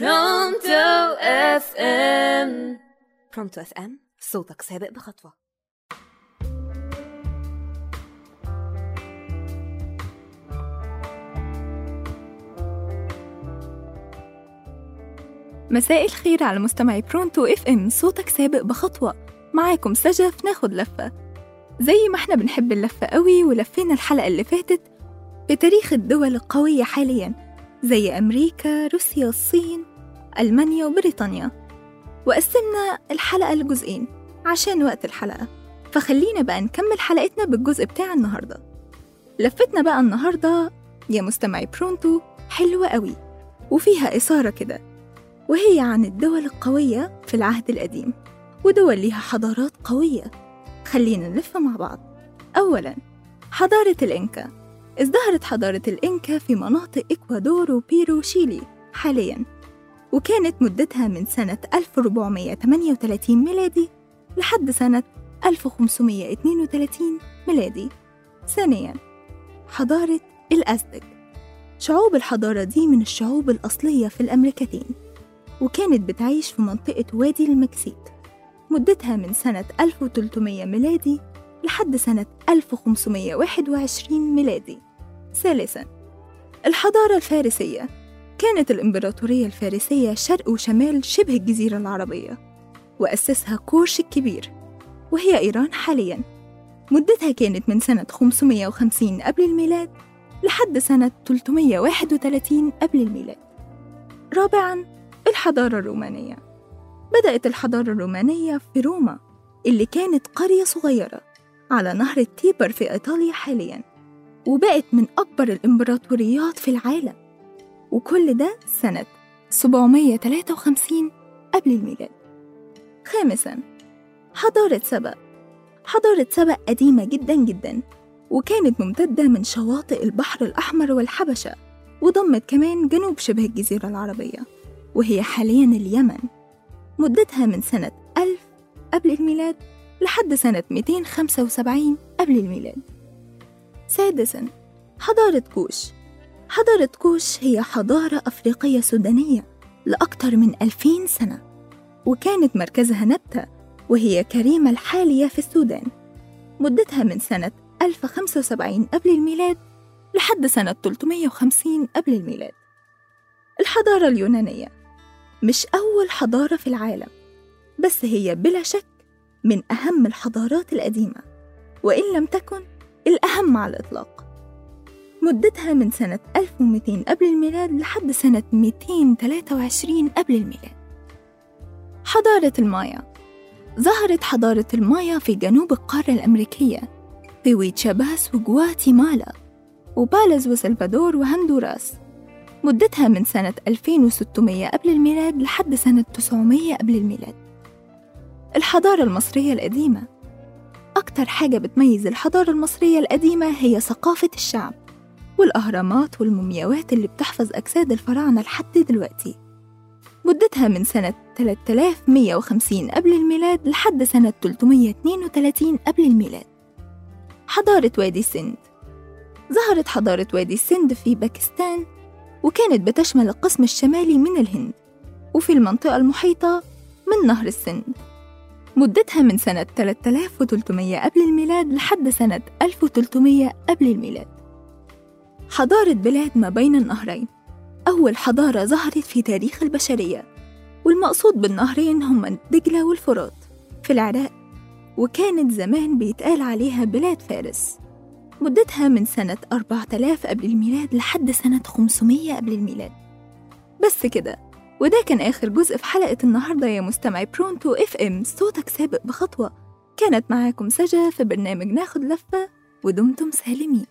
Pronto FM Pronto FM صوتك سابق بخطوة. مساء الخير على مستمعي Pronto FM صوتك سابق بخطوة. معاكم سجف ناخد لفة. زي ما إحنا بنحب اللفة قوي ولفينا الحلقة اللي فاتت في تاريخ الدول القوية حاليا. زي أمريكا روسيا الصين ألمانيا وبريطانيا. وقسمنا الحلقة لجزئين عشان وقت الحلقة. فخلينا بقى نكمل حلقتنا بالجزء بتاع النهاردة. لفتنا بقى النهاردة يا مستمعي برونتو حلوة قوي وفيها إثارة كده وهي عن الدول القوية في العهد القديم ودول ليها حضارات قوية. خلينا نلف مع بعض. أولا حضارة الإنكا. ازدهرت حضارة الإنكا في مناطق إكوادور وبيرو وشيلي حاليا وكانت مدتها من سنة 1438 ميلادي لحد سنة 1532 ميلادي. ثانيا حضارة الأزتك. شعوب الحضارة دي من الشعوب الأصلية في الأمريكتين وكانت بتعيش في منطقة وادي المكسيك. مدتها من سنة 1300 ميلادي لحد سنة 1521 ميلادي. ثالثا الحضارة الفارسية. كانت الإمبراطورية الفارسية شرق وشمال شبه الجزيرة العربية وأسسها كورش الكبير وهي إيران حاليا. مدتها كانت من سنة 550 قبل الميلاد لحد سنة 331 قبل الميلاد. رابعا الحضارة الرومانية. بدأت الحضارة الرومانية في روما اللي كانت قرية صغيرة. على نهر التيبر في إيطاليا حاليا وبقت من أكبر الإمبراطوريات في العالم. وكل ده سنة 753 قبل الميلاد. خامسا حضارة سبأ. حضارة سبأ قديمة جدا جدا وكانت ممتدة من شواطئ البحر الأحمر والحبشة وضمت كمان جنوب شبه الجزيرة العربية وهي حاليا اليمن. مدتها من سنة 1000 قبل الميلاد لحد سنة 275 قبل الميلاد. سادسا حضارة كوش. حضارة كوش هي حضارة أفريقية سودانية لأكثر من 2000 سنة وكانت مركزها نبتة وهي كريمة الحالية في السودان. مدتها من سنة 1075 قبل الميلاد لحد سنة 350 قبل الميلاد. الحضارة اليونانية مش أول حضارة في العالم بس هي بلا شك من أهم الحضارات القديمة وإن لم تكن الأهم على الإطلاق. مدتها من سنة 1200 قبل الميلاد لحد سنة 223 قبل الميلاد. حضارة المايا. ظهرت حضارة المايا في جنوب القارة الأمريكية في ويتشاباس وجواتيمالا وبالز وسلفادور وهندوراس. مدتها من سنة 2600 قبل الميلاد لحد سنة 900 قبل الميلاد. الحضارة المصرية القديمة. أكتر حاجة بتميز الحضارة المصرية القديمة هي ثقافة الشعب والأهرامات والمومياوات اللي بتحفظ أجساد الفراعنة لحد دلوقتي. مدتها من سنة 3150 قبل الميلاد لحد سنة 332 قبل الميلاد. حضارة وادي السند. ظهرت حضارة وادي السند في باكستان وكانت بتشمل القسم الشمالي من الهند وفي المنطقة المحيطة من نهر السند. مدتها من سنة 3300 قبل الميلاد لحد سنة 1300 قبل الميلاد. حضارة بلاد ما بين النهرين. أول حضارة ظهرت في تاريخ البشرية والمقصود بالنهرين هما دجلة والفرات في العراق وكانت زمان بيتقال عليها بلاد فارس. مدتها من سنة 4000 قبل الميلاد لحد سنة 500 قبل الميلاد. بس كده. وده كان آخر جزء في حلقة النهاردة يا مستمعي برونتو إف إم. صوتك سابق بخطوة. كانت معاكم سجا في برنامج ناخد لفة ودمتم سالمين.